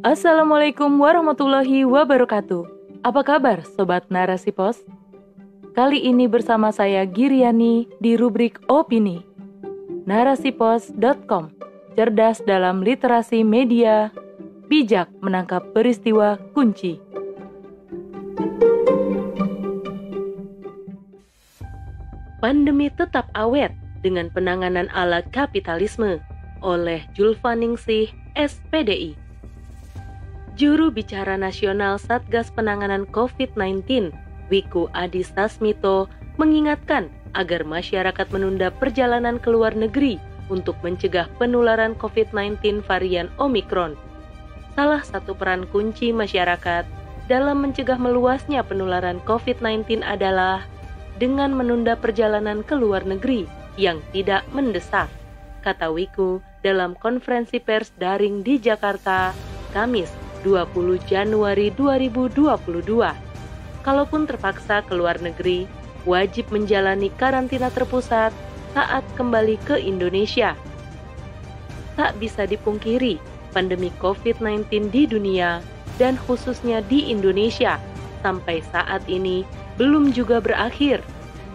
Assalamualaikum warahmatullahi wabarakatuh. Apa kabar Sobat Narasi Pos? Kali ini bersama saya Giriani di rubrik Opini. Narasipos.com Cerdas dalam literasi media, bijak menangkap peristiwa kunci. Pandemi tetap awet dengan penanganan ala kapitalisme oleh Julfaningsih SPDI. Juru bicara nasional Satgas Penanganan COVID-19, Wiku Adi Sasmito, mengingatkan agar masyarakat menunda perjalanan ke luar negeri untuk mencegah penularan COVID-19 varian Omikron. Salah satu peran kunci masyarakat dalam mencegah meluasnya penularan COVID-19 adalah dengan menunda perjalanan ke luar negeri yang tidak mendesak, kata Wiku dalam konferensi pers daring di Jakarta, Kamis 20 Januari 2022. Kalaupun terpaksa ke luar negeri, wajib menjalani karantina terpusat saat kembali ke Indonesia. Tak bisa dipungkiri, pandemi COVID-19 di dunia dan khususnya di Indonesia sampai saat ini belum juga berakhir.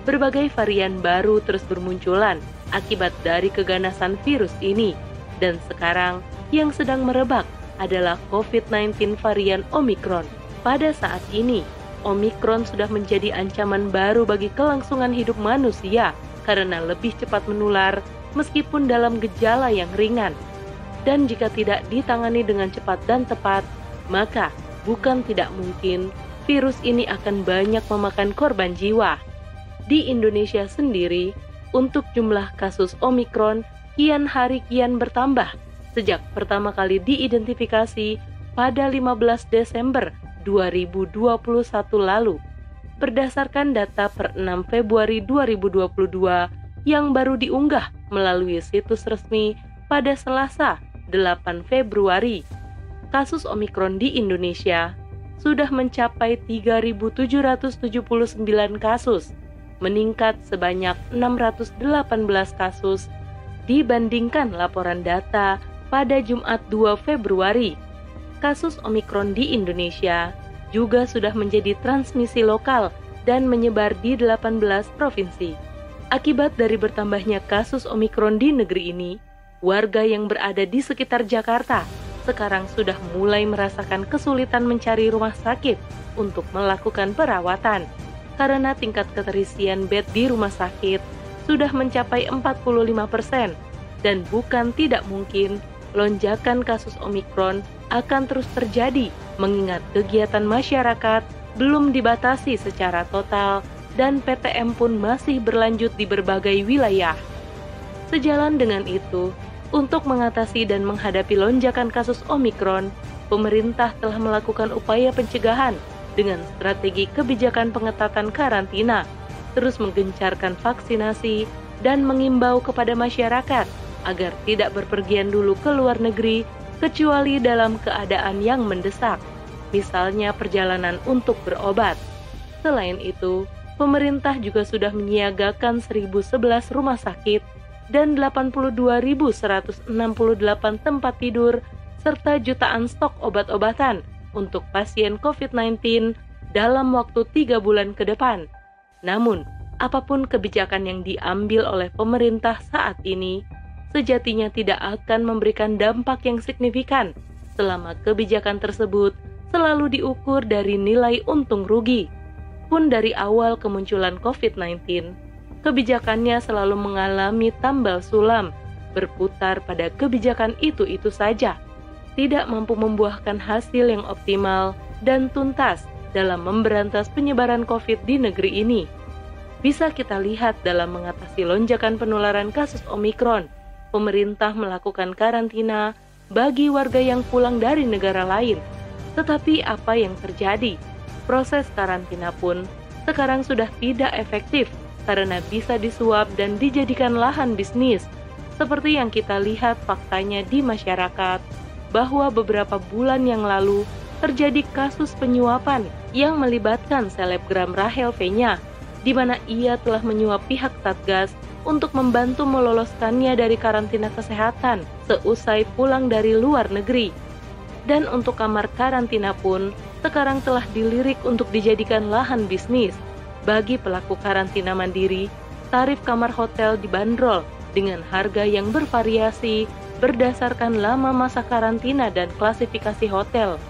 Berbagai varian baru terus bermunculan akibat dari keganasan virus ini, dan sekarang yang sedang merebak adalah COVID-19 varian Omikron. Pada saat ini, Omikron sudah menjadi ancaman baru bagi kelangsungan hidup manusia karena lebih cepat menular meskipun dalam gejala yang ringan. Dan jika tidak ditangani dengan cepat dan tepat, maka bukan tidak mungkin virus ini akan banyak memakan korban jiwa. Di Indonesia sendiri, untuk jumlah kasus Omikron kian hari kian bertambah sejak pertama kali diidentifikasi pada 15 Desember 2021 lalu. Berdasarkan data per 6 Februari 2022 yang baru diunggah melalui situs resmi pada Selasa 8 Februari, kasus Omikron di Indonesia sudah mencapai 3.779 kasus, meningkat sebanyak 618 kasus dibandingkan laporan data pada Jumat 2 Februari kasus Omikron di Indonesia juga sudah menjadi transmisi lokal dan menyebar di 18 provinsi. Akibat dari bertambahnya kasus Omikron di negeri ini, warga yang berada di sekitar Jakarta sekarang sudah mulai merasakan kesulitan mencari rumah sakit untuk melakukan perawatan karena tingkat keterisian bed di rumah sakit sudah mencapai 45% dan bukan tidak mungkin lonjakan kasus Omikron akan terus terjadi mengingat kegiatan masyarakat belum dibatasi secara total dan PTM pun masih berlanjut di berbagai wilayah. Sejalan dengan itu, untuk mengatasi dan menghadapi lonjakan kasus Omikron, pemerintah telah melakukan upaya pencegahan dengan strategi kebijakan pengetatan karantina, terus menggencarkan vaksinasi, dan mengimbau kepada masyarakat agar tidak berpergian dulu ke luar negeri kecuali dalam keadaan yang mendesak, misalnya perjalanan untuk berobat. Selain itu, pemerintah juga sudah menyiagakan 1011 rumah sakit dan 82.168 tempat tidur serta jutaan stok obat-obatan untuk pasien COVID-19 dalam waktu tiga bulan ke depan. Namun, apa pun kebijakan yang diambil oleh pemerintah saat ini, sejatinya tidak akan memberikan dampak yang signifikan selama kebijakan tersebut selalu diukur dari nilai untung rugi. Pun dari awal kemunculan COVID-19, kebijakannya selalu mengalami tambal sulam, berputar pada kebijakan itu-itu saja, tidak mampu membuahkan hasil yang optimal dan tuntas dalam memberantas penyebaran COVID di negeri ini. Bisa kita lihat dalam mengatasi lonjakan penularan kasus Omikron pemerintah melakukan karantina bagi warga yang pulang dari negara lain. Tetapi apa yang terjadi? Proses karantina pun sekarang sudah tidak efektif karena bisa disuap dan dijadikan lahan bisnis. Seperti yang kita lihat faktanya di masyarakat, bahwa beberapa bulan yang lalu terjadi kasus penyuapan yang melibatkan selebgram Rahel V-nya, di mana ia telah menyuap pihak Satgas untuk membantu meloloskannya dari karantina kesehatan seusai pulang dari luar negeri. Dan untuk kamar karantina pun sekarang telah dilirik untuk dijadikan lahan bisnis. Bagi pelaku karantina mandiri, tarif kamar hotel dibanderol dengan harga yang bervariasi berdasarkan lama masa karantina dan klasifikasi hotel.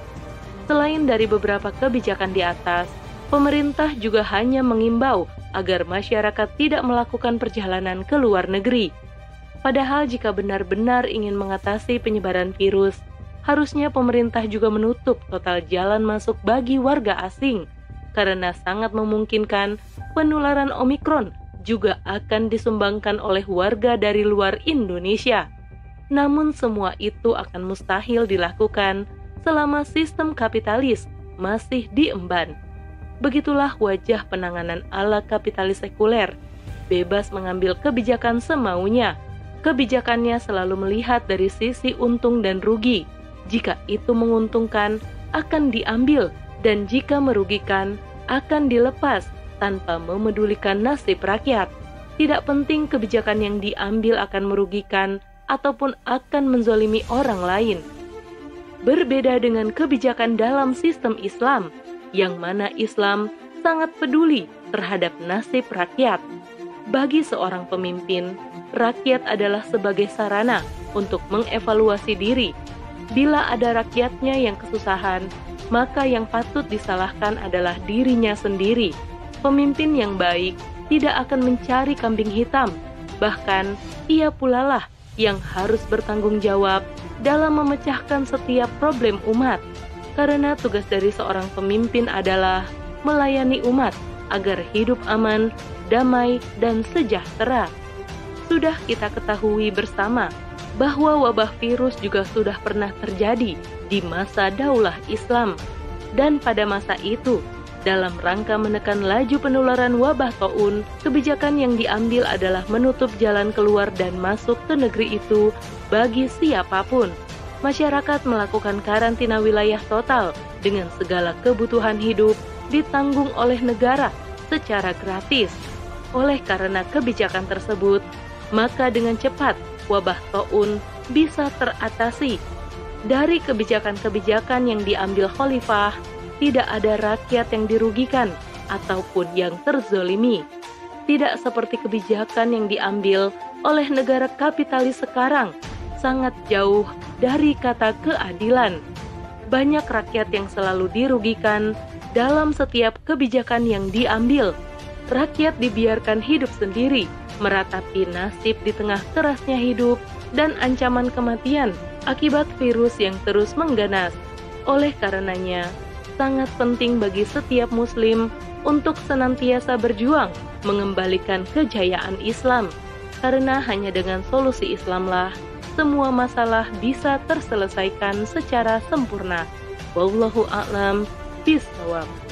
Selain dari beberapa kebijakan di atas, pemerintah juga hanya mengimbau agar masyarakat tidak melakukan perjalanan ke luar negeri. Padahal jika benar-benar ingin mengatasi penyebaran virus, harusnya pemerintah juga menutup total jalan masuk bagi warga asing, karena sangat memungkinkan penularan Omikron juga akan disumbangkan oleh warga dari luar Indonesia. Namun semua itu akan mustahil dilakukan selama sistem kapitalis masih diemban. Begitulah wajah penanganan ala kapitalis sekuler, bebas mengambil kebijakan semaunya. Kebijakannya selalu melihat dari sisi untung dan rugi, jika itu menguntungkan, akan diambil, dan jika merugikan, akan dilepas tanpa memedulikan nasib rakyat. Tidak penting kebijakan yang diambil akan merugikan ataupun akan menzolimi orang lain. Berbeda dengan kebijakan dalam sistem Islam, yang mana Islam sangat peduli terhadap nasib rakyat. Bagi seorang pemimpin, rakyat adalah sebagai sarana untuk mengevaluasi diri Bila ada rakyatnya yang kesusahan, maka yang patut disalahkan adalah dirinya sendiri. Pemimpin yang baik tidak akan mencari kambing hitam, bahkan ia pula lah yang harus bertanggung jawab dalam memecahkan setiap problem umat. Karena tugas dari seorang pemimpin adalah melayani umat agar hidup aman, damai, dan sejahtera. Sudah kita ketahui bersama bahwa wabah virus juga sudah pernah terjadi di masa Daulah Islam. Dan pada masa itu, dalam rangka menekan laju penularan wabah taun, kebijakan yang diambil adalah menutup jalan keluar dan masuk ke negeri itu bagi siapa pun. Masyarakat melakukan karantina wilayah total dengan segala kebutuhan hidup ditanggung oleh negara secara gratis. Oleh karena kebijakan tersebut, maka dengan cepat wabah taun bisa teratasi. Dari kebijakan-kebijakan yang diambil khalifah, tidak ada rakyat yang dirugikan ataupun yang terzolimi. Tidak seperti kebijakan yang diambil oleh negara kapitalis sekarang, sangat jauh dari kata keadilan. Banyak rakyat yang selalu dirugikan dalam setiap kebijakan yang diambil. Rakyat dibiarkan hidup sendiri, meratapi nasib di tengah kerasnya hidup dan ancaman kematian akibat virus yang terus mengganas. Oleh karenanya, sangat penting bagi setiap Muslim untuk senantiasa berjuang mengembalikan kejayaan Islam, karena hanya dengan solusi Islamlah semua masalah bisa terselesaikan secara sempurna. Wallahu a'lam bishawab.